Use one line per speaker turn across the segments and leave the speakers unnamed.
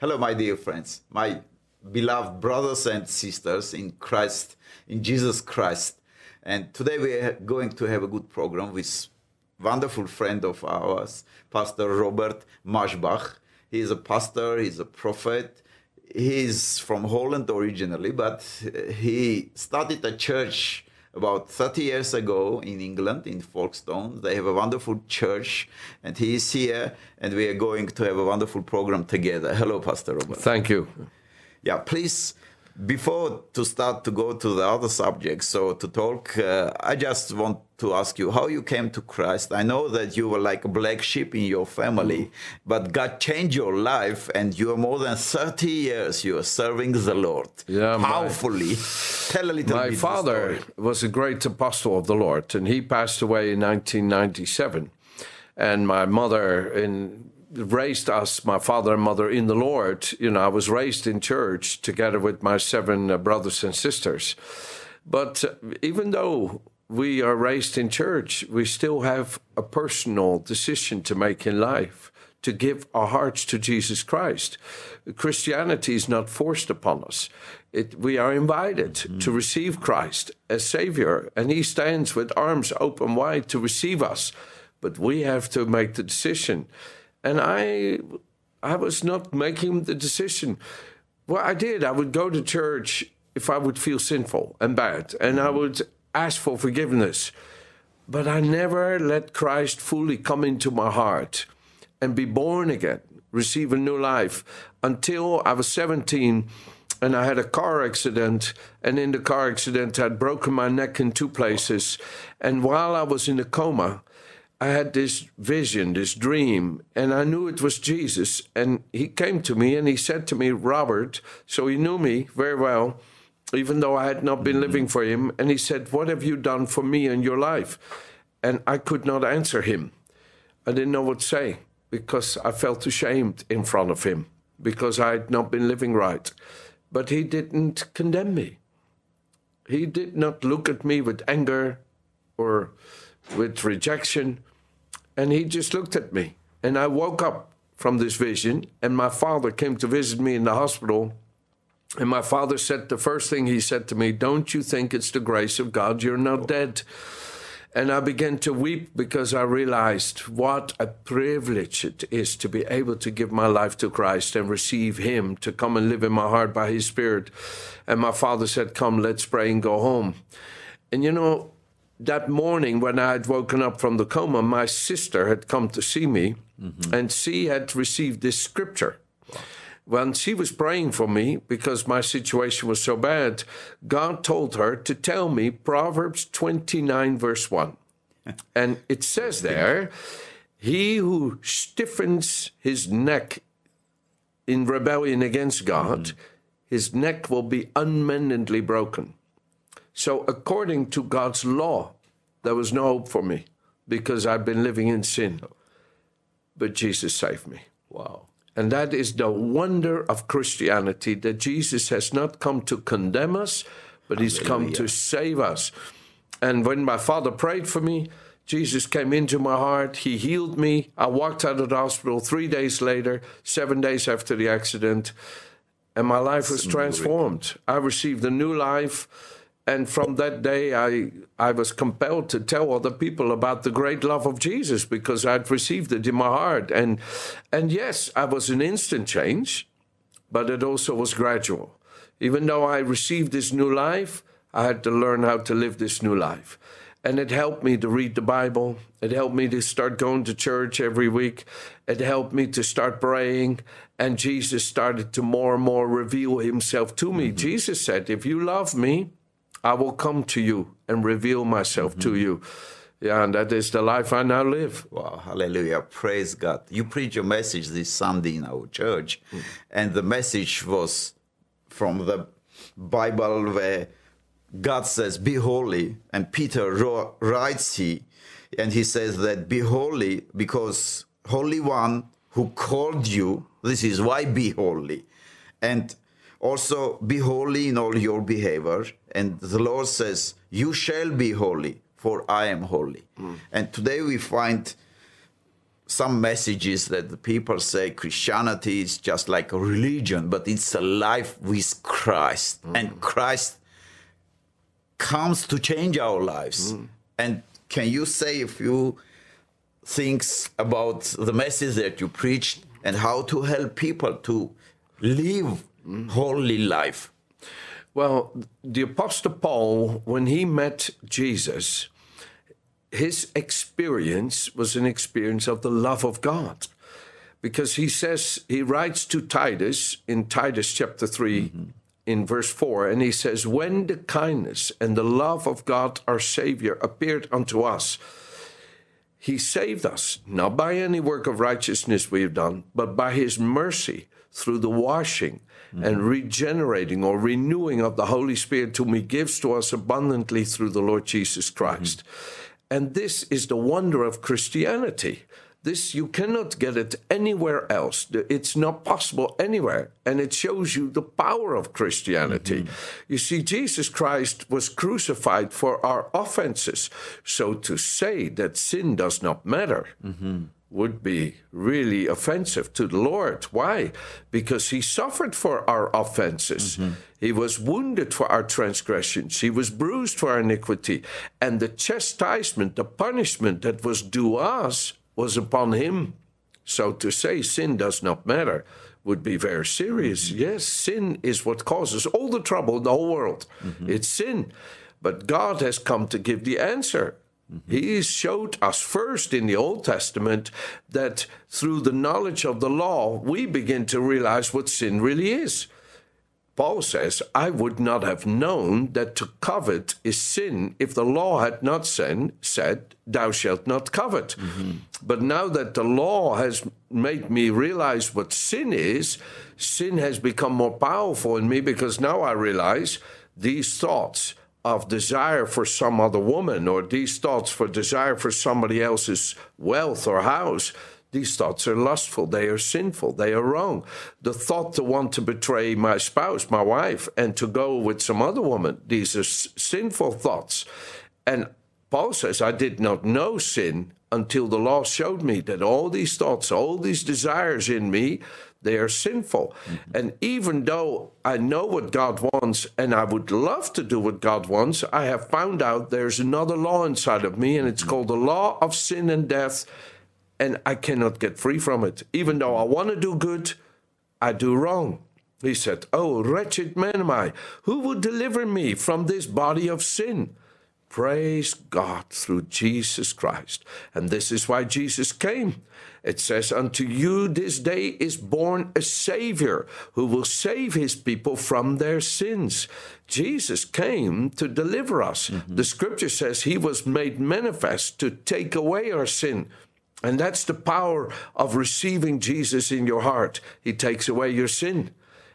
Hello, my dear friends, my beloved brothers and sisters in Christ, in Jesus Christ. And today we are going to have a good program with wonderful friend of ours, Pastor Robert Maasbach. He is a pastor, he's a prophet. He's from Holland originally, but he started a church about 30 years ago in England, in Folkestone. They have a wonderful church, and he is here, and we are going to have a wonderful program together. Hello, Pastor Robert.
Thank you.
Yeah, please before to start to go to the other subjects, so to talk, uh, I just want to ask you how you came to Christ. I know that you were like a black sheep in your family, mm. but God changed your life, and you are more than 30 years you are serving the Lord
yeah,
powerfully.
My,
Tell a little
my
bit.
My father was a great apostle of the Lord, and he passed away in 1997. And my mother, in raised us, my father and mother, in the Lord. You know, I was raised in church together with my seven uh, brothers and sisters. But uh, even though we are raised in church, we still have a personal decision to make in life to give our hearts to Jesus Christ. Christianity is not forced upon us. It, we are invited mm. to receive Christ as Savior, and He stands with arms open wide to receive us. But we have to make the decision and I I was not making the decision. Well, I did. I would go to church if I would feel sinful and bad, and I would ask for forgiveness. But I never let Christ fully come into my heart and be born again, receive a new life until I was 17 and I had a car accident. And in the car accident, I'd broken my neck in two places. And while I was in a coma, I had this vision, this dream, and I knew it was Jesus. And he came to me and he said to me, Robert, so he knew me very well, even though I had not been living for him. And he said, What have you done for me in your life? And I could not answer him. I didn't know what to say because I felt ashamed in front of him because I had not been living right. But he didn't condemn me. He did not look at me with anger or with rejection. And he just looked at me. And I woke up from this vision, and my father came to visit me in the hospital. And my father said, the first thing he said to me, Don't you think it's the grace of God you're not dead? And I began to weep because I realized what a privilege it is to be able to give my life to Christ and receive Him to come and live in my heart by His Spirit. And my father said, Come, let's pray and go home. And you know, that morning when I had woken up from the coma, my sister had come to see me mm-hmm. and she had received this scripture. Wow. When she was praying for me because my situation was so bad, God told her to tell me Proverbs 29, verse 1. and it says there, He who stiffens his neck in rebellion against God, mm-hmm. his neck will be unmendedly broken. So, according to God's law, there was no hope for me because I'd been living in sin. But Jesus saved me.
Wow.
And that is the wonder of Christianity that Jesus has not come to condemn us, but he's come to save us. And when my father prayed for me, Jesus came into my heart. He healed me. I walked out of the hospital three days later, seven days after the accident, and my life was transformed. I received a new life and from that day I I was compelled to tell other people about the great love of Jesus because I'd received it in my heart. And and yes I was an instant change but it also was gradual. Even though I received this new life I had to learn how to live this new life. And it helped me to read the Bible. It helped me to start going to church every week. It helped me to start praying. And Jesus started to more and more reveal himself to me. Mm-hmm. Jesus said if you love me I will come to you and reveal myself mm-hmm. to you. Yeah, and that is the life I now live.
Wow, hallelujah. Praise God. You preach your message this Sunday in our church, mm. and the message was from the Bible where God says, Be holy. And Peter writes he, and he says that be holy because Holy One who called you, this is why be holy. And also, be holy in all your behavior. And the Lord says, You shall be holy, for I am holy. Mm. And today we find some messages that the people say Christianity is just like a religion, but it's a life with Christ, hmm. and Christ comes to change our lives. Hmm. And can you say a few things about the message that you preached and how to help people to live hmm. holy life?
Well, the Apostle Paul, when he met Jesus, his experience was an experience of the love of God. Because he says, he writes to Titus in Titus chapter 3, mm-hmm. in verse 4, and he says, When the kindness and the love of God our Savior appeared unto us, he saved us, not by any work of righteousness we have done, but by his mercy through the washing and mm-hmm. regenerating or renewing of the Holy Spirit, whom he gives to us abundantly through the Lord Jesus mm-hmm. Christ. And this is the wonder of Christianity. This you cannot get it anywhere else. It's not possible anywhere. And it shows you the power of Christianity. Mm-hmm. You see, Jesus Christ was crucified for our offenses. So to say that sin does not matter would be really offensive to the Lord. Why? Because he suffered for our offenses. Mm-hmm. He was wounded for our transgressions. He was bruised for our iniquity. And the chastisement, the punishment that was due us, was upon him. So to say sin does not matter would be very serious. Mm-hmm. Yes, sin is what causes all the trouble in the whole world. Mm-hmm. It's sin. But God has come to give the answer. He showed us first in the Old Testament that through the knowledge of the law, we begin to realize what sin really is. Paul says, I would not have known that to covet is sin if the law had not sin, said, Thou shalt not covet. But now that the law has made me realize what sin is, sin has become more powerful in me because now I realize these thoughts of desire for some other woman or these thoughts for desire for somebody else's wealth or house these thoughts are lustful, they are sinful, they are wrong. The thought to want to betray my spouse, my wife, and to go with some other woman, these are s- sinful thoughts. And Paul says, I did not know sin until the law showed me that all these thoughts, all these desires in me, they are sinful. Mm-hmm. And even though I know what God wants and I would love to do what God wants, I have found out there's another law inside of me, and it's mm-hmm. called the law of sin and death and I cannot get free from it. Even though I want to do good, I do wrong. He said, Oh, wretched man am I, who will deliver me from this body of sin? Praise God through Jesus Christ. And this is why Jesus came. It says, Unto you this day is born a Savior who will save his people from their sins. Jesus came to deliver us. Mm-hmm. The scripture says he was made manifest to take away our sin. And that's the power of receiving Jesus in your heart. He takes away your sin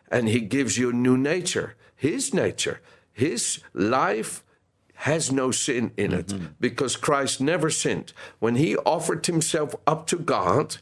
and he gives you a new nature, his nature. His life has no sin in it mm-hmm. because Christ never sinned. When he offered himself up to God,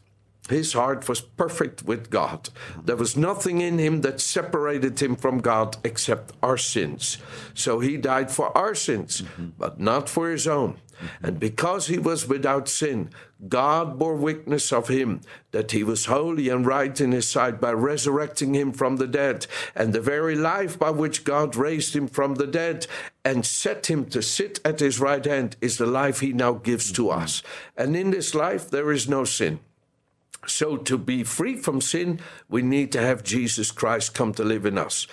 his heart was perfect with God. There was nothing in him that separated him from God except our sins. So he died for our sins, but not for his own. And because he was without sin, God bore witness of him that he was holy and right in his sight by resurrecting him from the dead. And the very life by which God raised him from the dead and set him to sit at his right hand is the life he now gives to us. And in this life, there is no sin. So, to be free from sin, we need to have Jesus Christ come to live in us.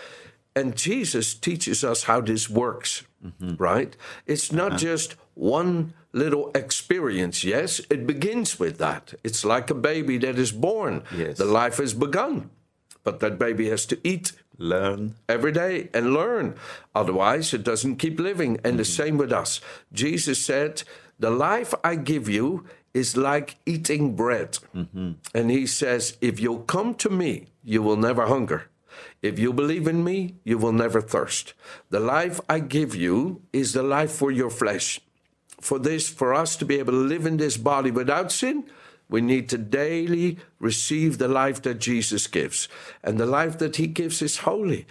And Jesus teaches us how this works, mm-hmm. right? It's not uh-huh. just one little experience. Yes, it begins with that. It's like a baby that is born,
Yes.
the life has begun, but that baby has to eat
Learn.
every day and learn. Otherwise, it doesn't keep living. And the mm-hmm. same with us. Jesus said, The life I give you is like eating bread. And he says, If you'll come to me, you will never hunger. If you believe in me, you will never thirst. The life I give you is the life for your flesh. For this, for us to be able to live in this body without sin, we need to daily receive the life that Jesus gives. And the life that he gives is holy.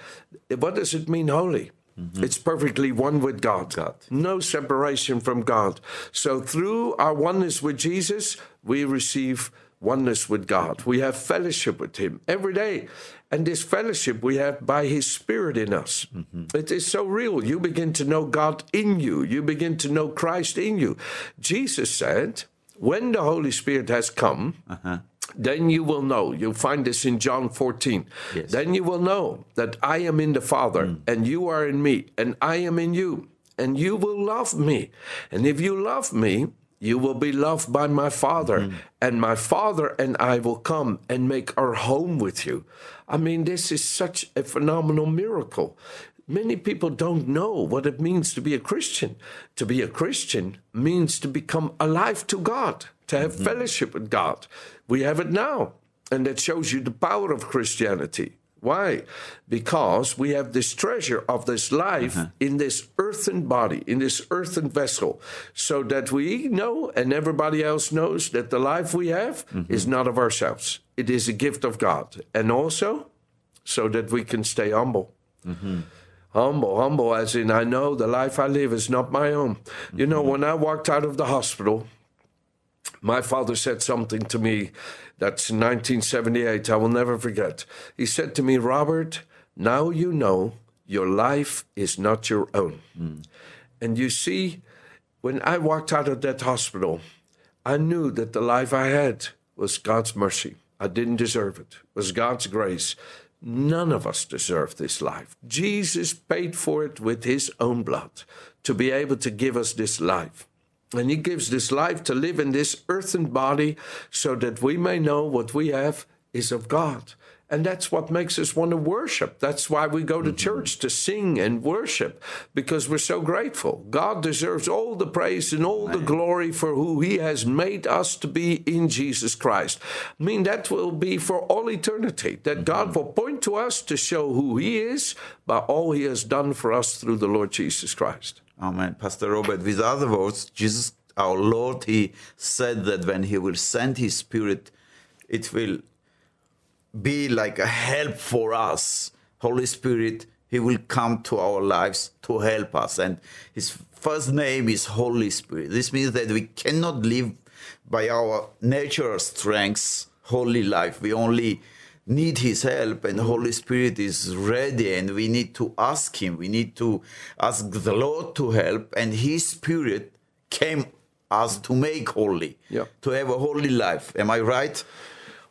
What does it mean, holy? Mm-hmm. It's perfectly one with God.
God.
No separation from God. So through our oneness with Jesus, we receive oneness with God. We have fellowship with Him every day. And this fellowship we have by His Spirit in us. Mm-hmm. It is so real. You begin to know God in you, you begin to know Christ in you. Jesus said, when the Holy Spirit has come, uh-huh. Then you will know. You'll find this in John 14.
Yes.
Then you will know that I am in the Father, mm. and you are in me, and I am in you, and you will love me. And if you love me, you will be loved by my Father, mm. and my Father and I will come and make our home with you. I mean, this is such a phenomenal miracle. Many people don't know what it means to be a Christian. To be a Christian means to become alive to God, to have mm-hmm. fellowship with God. We have it now. And that shows you the power of Christianity. Why? Because we have this treasure of this life uh-huh. in this earthen body, in this earthen vessel, so that we know and everybody else knows that the life we have mm-hmm. is not of ourselves. It is a gift of God. And also so that we can stay humble. Mm-hmm. Humble, humble, as in I know the life I live is not my own. You know, mm-hmm. when I walked out of the hospital, my father said something to me that's in 1978, I will never forget. He said to me, Robert, now you know your life is not your own. Mm. And you see, when I walked out of that hospital, I knew that the life I had was God's mercy. I didn't deserve it. It was God's grace. None of us deserve this life. Jesus paid for it with his own blood to be able to give us this life. And he gives this life to live in this earthen body so that we may know what we have is of God. And that's what makes us want to worship. That's why we go to mm-hmm. church to sing and worship because we're so grateful. God deserves all the praise and all the glory for who He has made us to be in Jesus Christ. I mean, that will be for all eternity, that God mm-hmm. will point to us to show who He is by all He has done for us through the Lord Jesus Christ.
Amen. Pastor Robert, with other words, Jesus, our Lord, He said that when He will send His Spirit, it will be like a help for us. Holy Spirit, He will come to our lives to help us. And His first name is Holy Spirit. This means that we cannot live by our natural strengths, holy life. We only need His help, and Holy Spirit is ready, and we need to ask Him. We need to ask the Lord to help, and His Spirit came us to make holy,
Yeah.
to have a holy life. Am I right?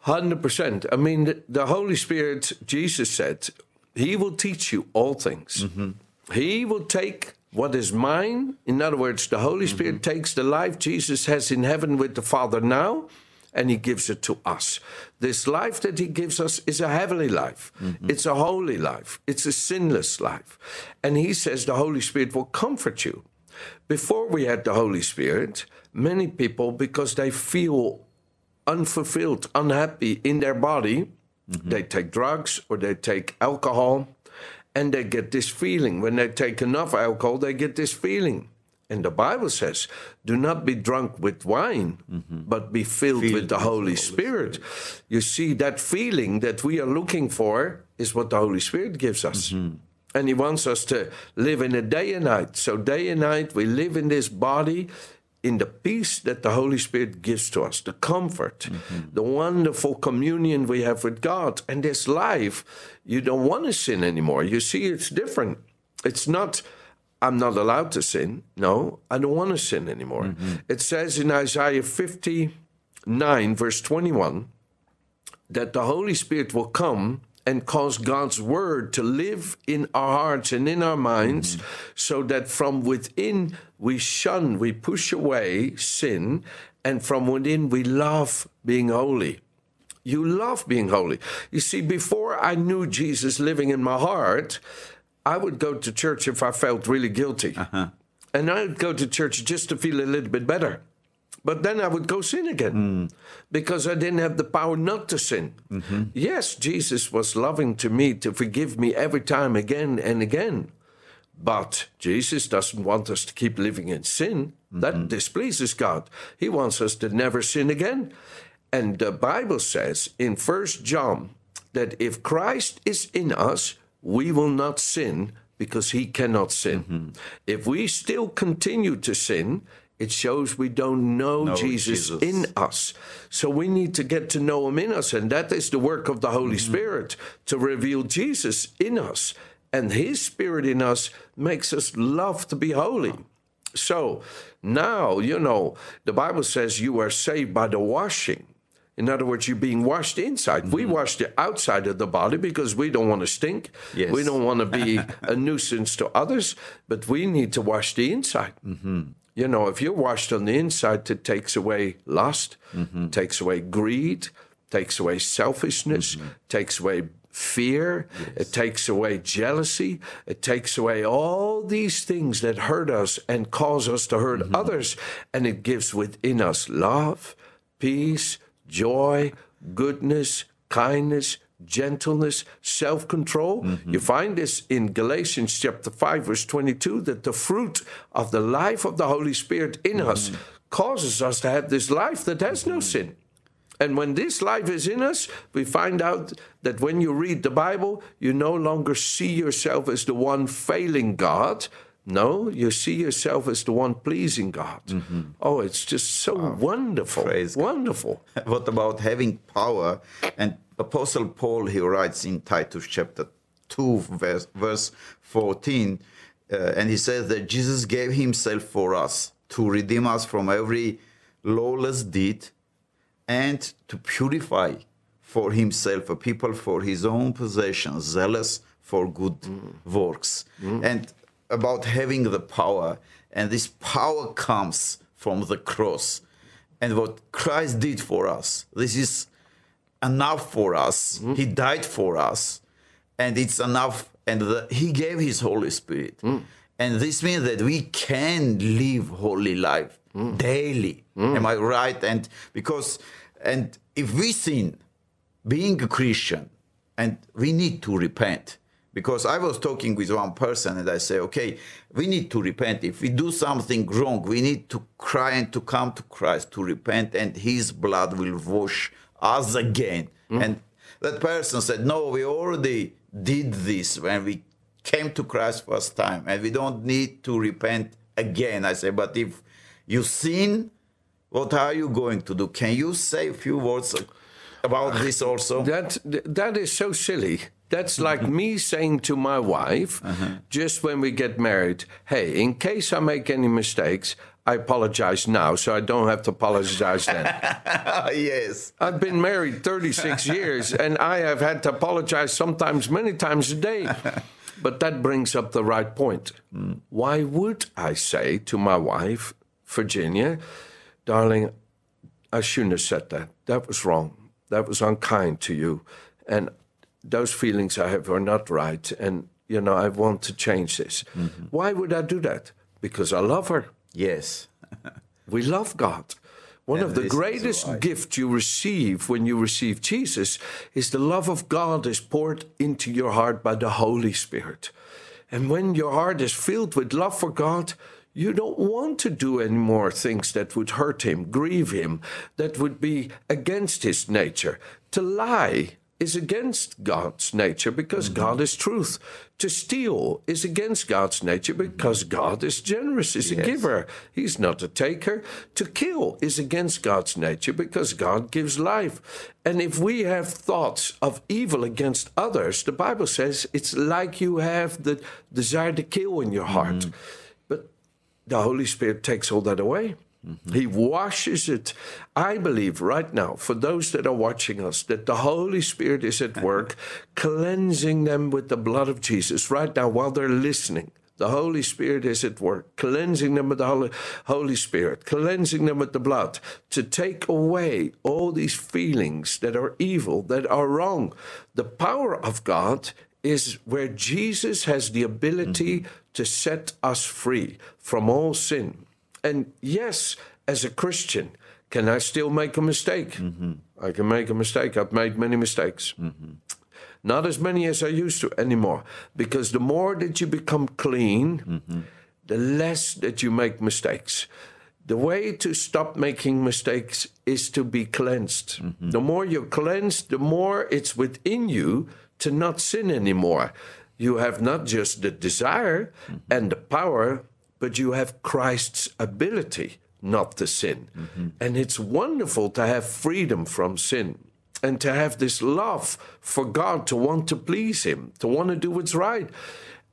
Hundred percent. I mean, the, the Holy Spirit, Jesus said, He will teach you all things. Mm-hmm. He will take what is mine. In other words, the Holy Spirit mm-hmm. takes the life Jesus has in heaven with the Father now, and He gives it to us. This life that He gives us is a heavenly life. Mm-hmm. It's a holy life. It's a sinless life. And He says the Holy Spirit will comfort you. Before we had the Holy Spirit, many people, because they feel unfulfilled, unhappy in their body, mm-hmm. they take drugs or they take alcohol and they get this feeling. When they take enough alcohol, they get this feeling. And the Bible says, do not be drunk with wine, mm-hmm. but be filled, with the Holy Spirit. You see, that feeling that we are looking for is what the Holy Spirit gives us. Mm-hmm. And He wants us to live in a day and night. So, day and night, we live in this body in the peace that the Holy Spirit gives to us, the comfort, the wonderful communion we have with God. And this life, you don't want to sin anymore. You see, it's different. It's not, I'm not allowed to sin. No, I don't want to sin anymore. Mm-hmm. It says in Isaiah 59, verse 21, that the Holy Spirit will come and cause God's word to live in our hearts and in our minds mm-hmm. so that from within we shun, we push away sin, and from within we love being holy. You love being holy. You see, before I knew Jesus living in my heart, I would go to church if I felt really guilty. Uh-huh. And I would go to church just to feel a little bit better. But then I would go sin again hmm. because I didn't have the power not to sin. Mm-hmm. Yes, Jesus was loving to me to forgive me every time again and again. But Jesus doesn't want us to keep living in sin. That displeases God. He wants us to never sin again. And the Bible says in First John that if Christ is in us, we will not sin because he cannot sin. Mm-hmm. If we still continue to sin, it shows we don't know
No,
Jesus,
Jesus.
in us. So we need to get to know him in us. And that is the work of the Holy mm-hmm. Spirit to reveal Jesus in us. And his spirit in us makes us love to be holy. So now, you know, the Bible says you are saved by the washing. In other words, you're being washed inside. We mm-hmm. wash the outside of the body because we don't want to stink.
Yes.
We don't want to be a nuisance to others, but we need to wash the inside. Mm-hmm. You know, if you're washed on the inside, it takes away lust, mm-hmm. takes away greed, takes away selfishness, takes away fear, it takes away jealousy, it takes away all these things that hurt us and cause us to hurt mm-hmm. others, and it gives within us love, peace, joy, goodness, kindness, gentleness, self control. Mm-hmm. You find this in Galatians chapter 5, verse 22, that the fruit of the life of the Holy Spirit in us mm-hmm. causes us to have this life that has no sin. And when this life is in us, we find out that when you read the Bible, you no longer see yourself as the one failing God. No, you see yourself as the one pleasing God. Oh, it's just so wonderful.
Praise God.
wonderful.
what about having power? And Apostle Paul, he writes in Titus chapter 2, verse, verse 14, uh, and he says that Jesus gave himself for us to redeem us from every lawless deed and to purify for himself a people for his own possession, zealous for good works. And about having the power, and this power comes from the cross. And what Christ did for us, this is enough for us. He died for us, and it's enough. And the, He gave His Holy Spirit, and this means that we can live holy life daily. Am I right? And because, and if we sin, being a Christian, and we need to repent. Because I was talking with one person and I say, okay, we need to repent. If we do something wrong, we need to cry and to come to Christ to repent, and His blood will wash us again. Mm. And that person said, no, we already did this when we came to Christ first time, and we don't need to repent again. I say, but if you sin, what are you going to do? Can you say a few words about uh, this also?
That that is so silly. That's mm-hmm. like me saying to my wife, uh-huh. just when we get married, hey, in case I make any mistakes, I apologize now, so I don't have to apologize then.
yes.
I've been married 36 years, and I have had to apologize sometimes many times a day. But that brings up the right point. Mm. Why would I say to my wife, Virginia, darling, I shouldn't have said that. That was wrong. That was unkind to you. And those feelings I have are not right. And, you know, I want to change this. Mm-hmm. Why would I do that? Because I love her.
Yes.
We love God. One
And
of the greatest gifts you receive when you receive Jesus is the love of God is poured into your heart by the Holy Spirit. And when your heart is filled with love for God, you don't want to do any more things that would hurt him, grieve him, that would be against his nature. To lie is against God's nature because mm-hmm. God is truth. To steal is against God's nature because mm-hmm. God is generous, is a giver. He's not a taker. To kill is against God's nature because God gives life. And if we have thoughts of evil against others, the Bible says it's like you have the desire to kill in your heart. But the Holy Spirit takes all that away. He washes it. I believe right now, for those that are watching us, that the Holy Spirit is at work, cleansing them with the blood of Jesus right now while they're listening. The Holy Spirit is at work, cleansing them with the Holy, Holy Spirit, cleansing them with the blood to take away all these feelings that are evil, that are wrong. The power of God is where Jesus has the ability mm-hmm. to set us free from all sin. And yes, as a Christian, can I still make a mistake? Mm-hmm. I can make a mistake. I've made many mistakes. Mm-hmm. Not as many as I used to anymore. Because the more that you become clean, the less that you make mistakes. The way to stop making mistakes is to be cleansed. Mm-hmm. The more you're cleansed, the more it's within you to not sin anymore. you have not just the desire mm-hmm. and the power, but you have Christ's ability not to sin. Mm-hmm. And it's wonderful to have freedom from sin and to have this love for God, to want to please Him, to want to do what's right.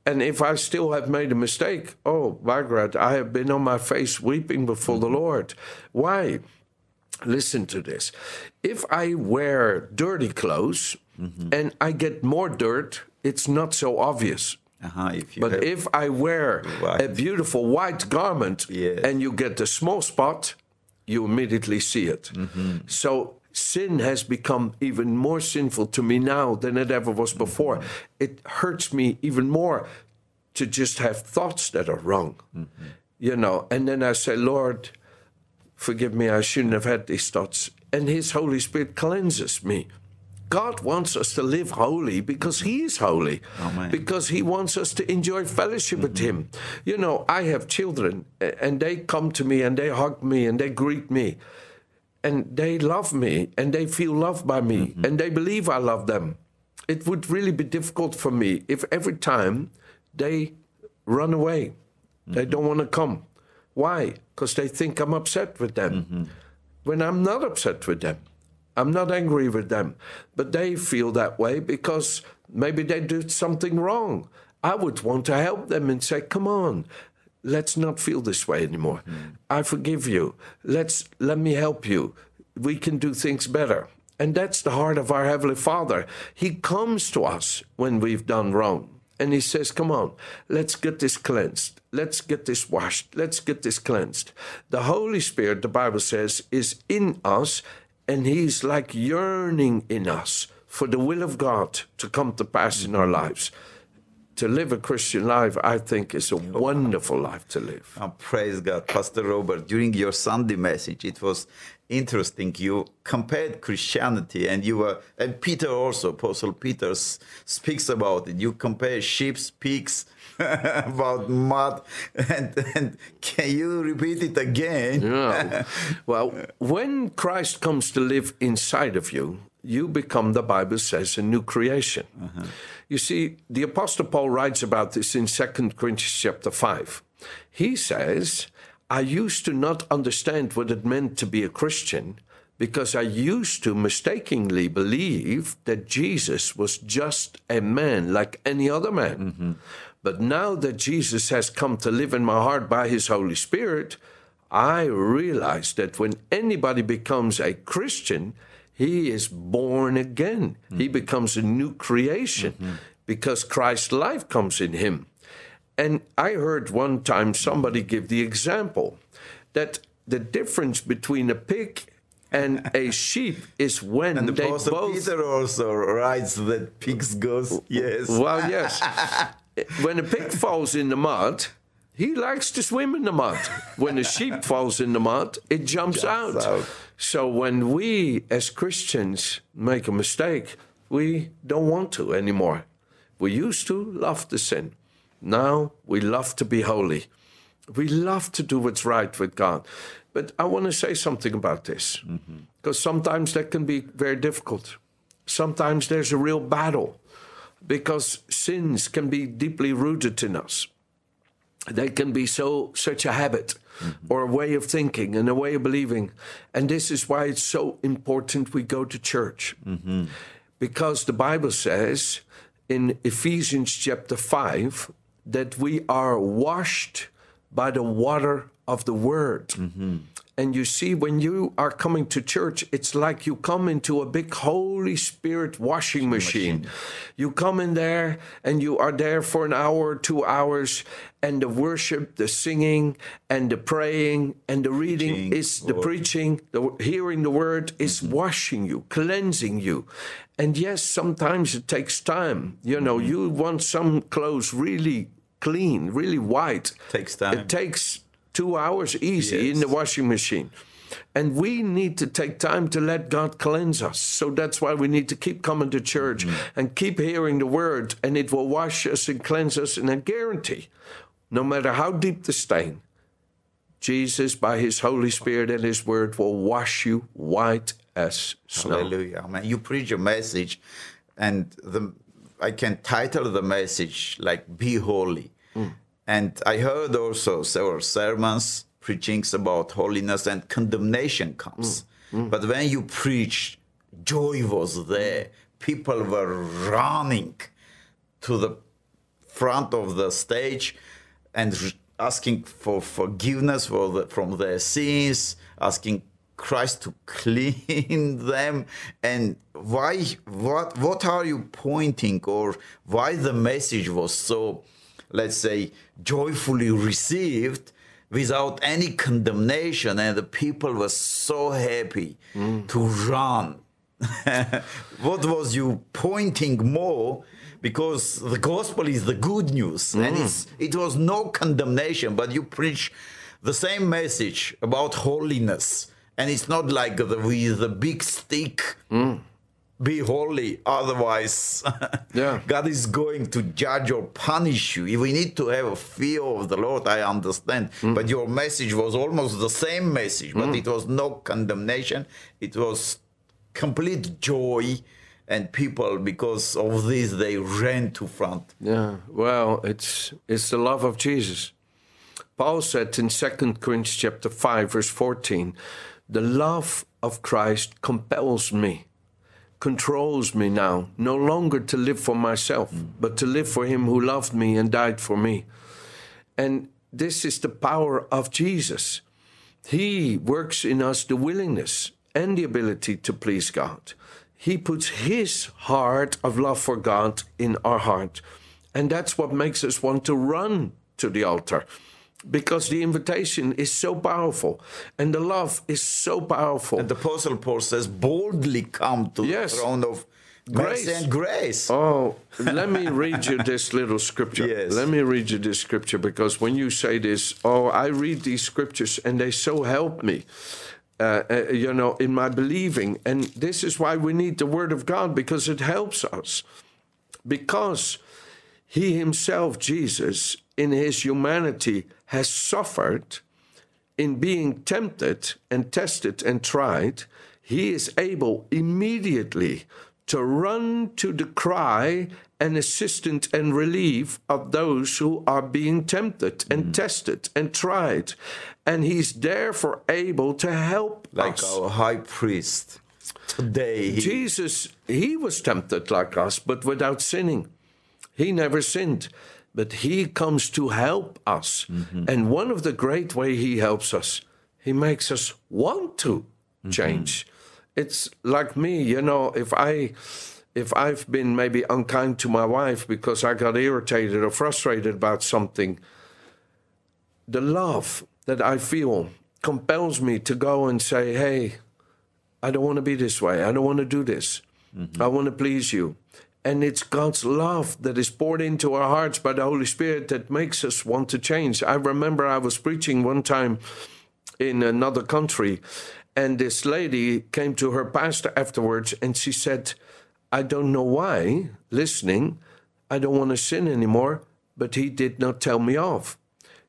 And if I still have made a mistake, oh, Margaret, I have been on my face weeping before the Lord. Why? Listen to this. If I wear dirty clothes and I get more dirt, it's not so obvious.
Uh-huh, if you
But
have-
if I wear a beautiful white garment
Yes.
and you get a small spot, you immediately see it.
Mm-hmm.
So sin has become even more sinful to me now than it ever was before.
Mm-hmm.
It hurts me even more to just have thoughts that are wrong.
Mm-hmm.
You know, and then I say, Lord, forgive me, I shouldn't have had these thoughts. And His Holy Spirit cleanses me. God wants us to live holy because He is holy.
Amen.
Because He wants us to enjoy fellowship with Him. You know, I have children and they come to me and they hug me and they greet me. And they love me and they feel loved by me mm-hmm. and they believe I love them. It would really be difficult for me if every time they run away, they mm-hmm. don't want to come. Why? Because they think I'm upset with them. Mm-hmm. When I'm not upset with them, I'm not angry with them, but they feel that way because maybe they did something wrong. I would want to help them and say, "Come on, let's not feel this way anymore. Mm-hmm. I forgive you. Let's let me help you. We can do things better." And that's the heart of our heavenly Father. He comes to us when we've done wrong. And he says, Come on, let's get this cleansed. Let's get this washed. Let's get this cleansed. The Holy Spirit, the Bible says, is in us, and he's like yearning in us for the will of God to come to pass in our lives. To live a Christian life, I think, is a wonderful life to live.
Oh, praise God, Pastor Robert. During your Sunday message, it was interesting. You compared Christianity, and you were, and Peter also, Apostle Peter s- speaks about it. You compare sheep, pigs, about mud, and, and can you repeat it again?
Yeah. well, when Christ comes to live inside of you, you become, the Bible says, a new creation. Uh-huh. You see, the Apostle Paul writes about this in 2 Corinthians chapter 5. He says, I used to not understand what it meant to be a Christian because I used to mistakenly believe that Jesus was just a man like any other man. Mm-hmm. But now that Jesus has come to live in my heart by his Holy Spirit, I realize that when anybody becomes a Christian, he is born again. He mm-hmm. becomes a new creation mm-hmm. because Christ's life comes in him. And I heard one time somebody give the example that the difference between a pig and a sheep is when
And the
they
Apostle
both
Peter also writes that pigs goes, yes.
well, yes. when a pig falls in the mud, he likes to swim in the mud. When a sheep falls in the mud, it jumps, out.
out.
So when we as Christians make a mistake, we don't want to anymore. We used to love to sin. Now we love to be holy. We love to do what's right with God. But I want to say something about this mm-hmm. because sometimes that can be very difficult. Sometimes there's a real battle because sins can be deeply rooted in us. They can be so such a habit mm-hmm. or a way of thinking and a way of believing. And this is why it's so important we go to church. Mm-hmm. Because the Bible says in Ephesians chapter 5 that we are washed by the water of the word. Mm-hmm. And you see, when you are coming to church, it's like you come into a big Holy Spirit washing machine. You come in there and you are there for an hour, two hours, and the worship, the singing, and the praying, and the reading
Preaching,
is the
Lord.
preaching, the hearing the word is mm-hmm. washing you, cleansing you. And yes, sometimes it takes time. You know, mm-hmm. you want some clothes really clean, really white.
Takes time.
It takes two hours easy in the washing machine. And we need to take time to let God cleanse us. So that's why we need to keep coming to church mm-hmm. and keep hearing the word, and it will wash us and cleanse us. And I guarantee, no matter how deep the stain, Jesus, by his Holy Spirit and his word, will wash you white as snow.
Hallelujah. Man, you preach a message, and the I can title the message like "Be Holy," mm. And I heard also several sermons preachings about holiness and condemnation comes. Mm, mm. But when you preach, joy was there. People were running to the front of the stage and asking for forgiveness for the, from their sins, asking Christ to clean them. And why? What? What are you pointing, or why the message was so, let's say, joyfully received? Without any condemnation, and the people were so happy mm. to run. What was you pointing more? Because the gospel is the good news. And mm. it's, it was no condemnation but you preach the same message about holiness. And it's not like the, with the big stick mm. Be holy otherwise
Yeah.
god is going to judge or punish you. If we need to have a fear of the lord i understand. Mm. But your message was almost the same message but mm. it was no condemnation. It was complete joy and people because of this they ran to front.
Yeah, well, it's it's the love of Jesus. Paul said in 2 Corinthians chapter 5 verse 14, "The love of Christ compels me, controls me now, no longer to live for myself, mm. but to live for him who loved me and died for me." And this is the power of Jesus. He works in us the willingness and the ability to please God. He puts His heart of love for God in our heart. And that's what makes us want to run to the altar because the invitation is so powerful and the love is so powerful.
and the apostle paul says boldly come to
Yes.
the throne of
Grace.
and grace
Oh, let me read you this little scripture.
Yes.
Let me read you this scripture because when you say this, oh, I read these scriptures and they so help me, uh, uh, you know, in my believing. And this is why we need the Word of God because it helps us. Because He Himself, Jesus, in His humanity, has suffered in being tempted and tested and tried, he is able immediately to run to the cry and assistance and relief of those who are being tempted and mm. tested and tried. And he's therefore able to help
like
us.
our high priest today
Jesus, he was tempted like us, but without sinning. He never sinned, but he comes to help us. Mm-hmm. And one of the great way he helps us, he makes us want to mm-hmm. change. It's like me, you know, if I if I've been maybe unkind to my wife because I got irritated or frustrated about something, the love that I feel compels me to go and say, "Hey, I don't want to be this way. I don't want to do this. Mm-hmm. I want to please you. And it's God's love that is poured into our hearts by the Holy Spirit that makes us want to change. I remember I was preaching one time in another country, and this lady came to her pastor afterwards and she said, I don't know why, listening, I don't want to sin anymore, but he did not tell me off.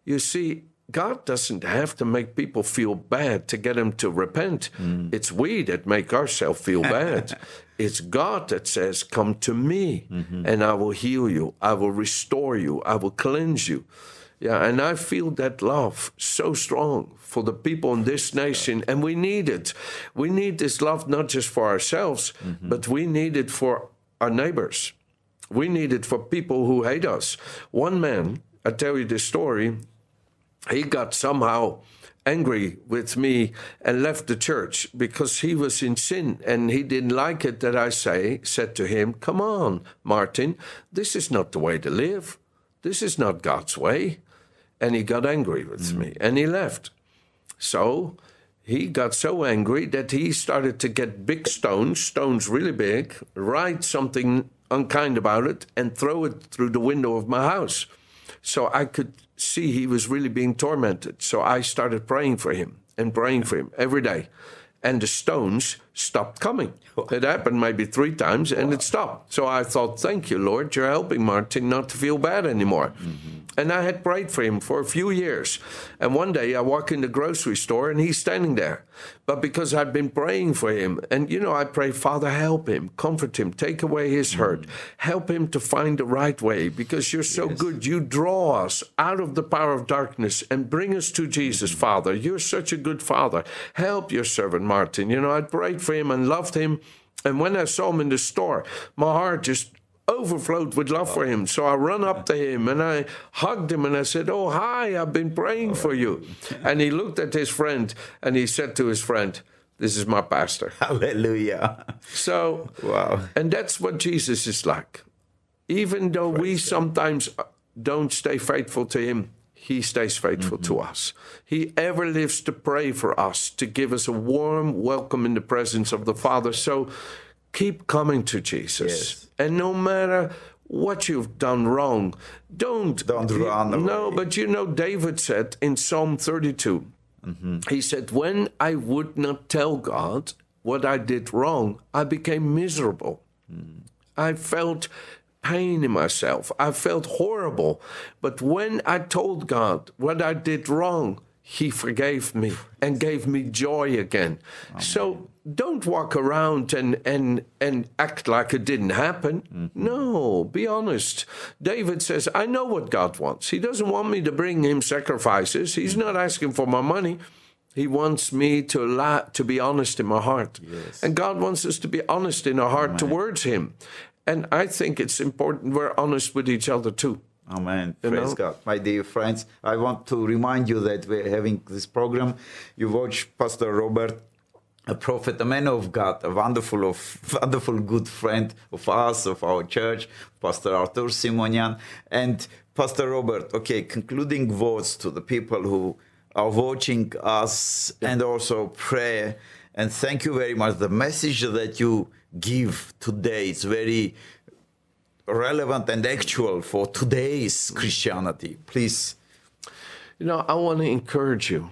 You see, God doesn't have to make people feel bad to get them to repent. Mm. It's we that make ourselves feel bad. it's God that says, Come to me mm-hmm. and I will heal you. I will restore you. I will cleanse you. Yeah, and I feel that love so strong for the people in this nation, and we need it. We need this love not just for ourselves, mm-hmm. but we need it for our neighbors. We need it for people who hate us. One man, I tell you this story, he got somehow angry with me and left the church because he was in sin and he didn't like it that I say said to him, "Come on, Martin, this is not the way to live. This is not God's way." And he got angry with me mm. and he left. So he got so angry that he started to get big stones, stones really big, write something unkind about it, and throw it through the window of my house. So I could see he was really being tormented. So I started praying for him and praying for him every day. And the stones stopped coming. It happened maybe three times and it stopped. So I thought, thank you, Lord, you're helping Martin not to feel bad anymore. Mm-hmm. And I had prayed for him for a few years. And one day I walk in the grocery store and he's standing there. But because I'd been praying for him, and you know, I pray, Father, help him, comfort him, take away his mm-hmm. hurt, help him to find the right way because you're so yes. good. You draw us out of the power of darkness and bring us to Jesus, mm-hmm. Father. You're such a good Father. Help your servant Martin. You know, I prayed for him and loved him. And when I saw him in the store, my heart just overflowed with love for him. So I run up to him and I hugged him and I said, Oh, hi, I've been praying for you. And he looked at his friend and he said to his friend, This is my pastor.
Hallelujah.
So, wow. And that's what Jesus is like. Even though Praise we sometimes don't stay faithful to him, he stays faithful mm-hmm. to us. He ever lives to pray for us, to give us a warm welcome in the presence of the Father. So keep coming to Jesus. Yes. And no matter what you've done wrong, don't
don't run away.
No, but you know David said in Psalm 32. Mm-hmm. He said, "When I would not tell God what I did wrong, I became miserable. Mm. I felt pain in myself. I felt horrible. But when I told God what I did wrong, He forgave me and gave me joy again. Amen. So don't walk around and, and, and act like it didn't happen. Mm-hmm. No, be honest. David says, I know what God wants. He doesn't want me to bring him sacrifices, He's not asking for my money. He wants me to la- to be honest in my heart. Yes. And God wants us to be honest in our heart Amen. towards Him. And I think it's important we're honest with each other too.
Amen. Praise know? God. My dear friends, I want to remind you that we're having this program. You watch Pastor Robert a prophet, a man of God, a wonderful, of, wonderful good friend of us, of our church, Pastor Arthur Simonian, and Pastor Robert. Okay, concluding words to the people who are watching us yeah. and also pray. And thank you very much. The message that you give today is very relevant and actual for today's Christianity. Please.
You know, I want to encourage you.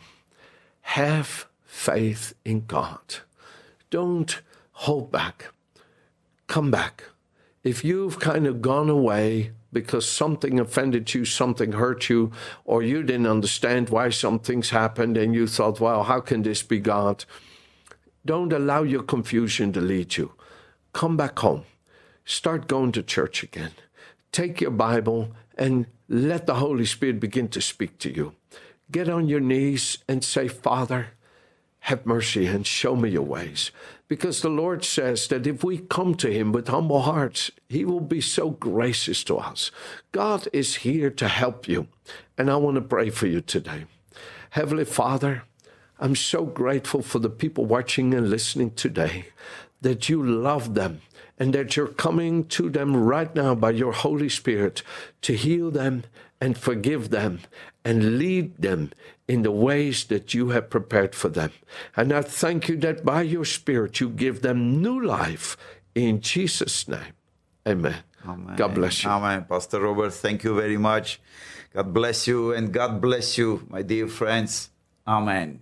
Have faith in God. Don't hold back. Come back. If you've kind of gone away because something offended you, something hurt you, or you didn't understand why some things happened and you thought, well, how can this be God? Don't allow your confusion to lead you. Come back home. Start going to church again. Take your Bible and let the Holy Spirit begin to speak to you. Get on your knees and say, Father, have mercy and show me your ways. Because the Lord says that if we come to Him with humble hearts, He will be so gracious to us. God is here to help you. And I want to pray for you today. Heavenly Father, I'm so grateful for the people watching and listening today that you love them and that you're coming to them right now by your Holy Spirit to heal them and forgive them and lead them in the ways that you have prepared for them. And I thank you that by your Spirit you give them new life in Jesus' name. Amen. Amen. God bless you.
Amen. Pastor Robert, thank you very much. God bless you and God bless you, my dear friends. Amen.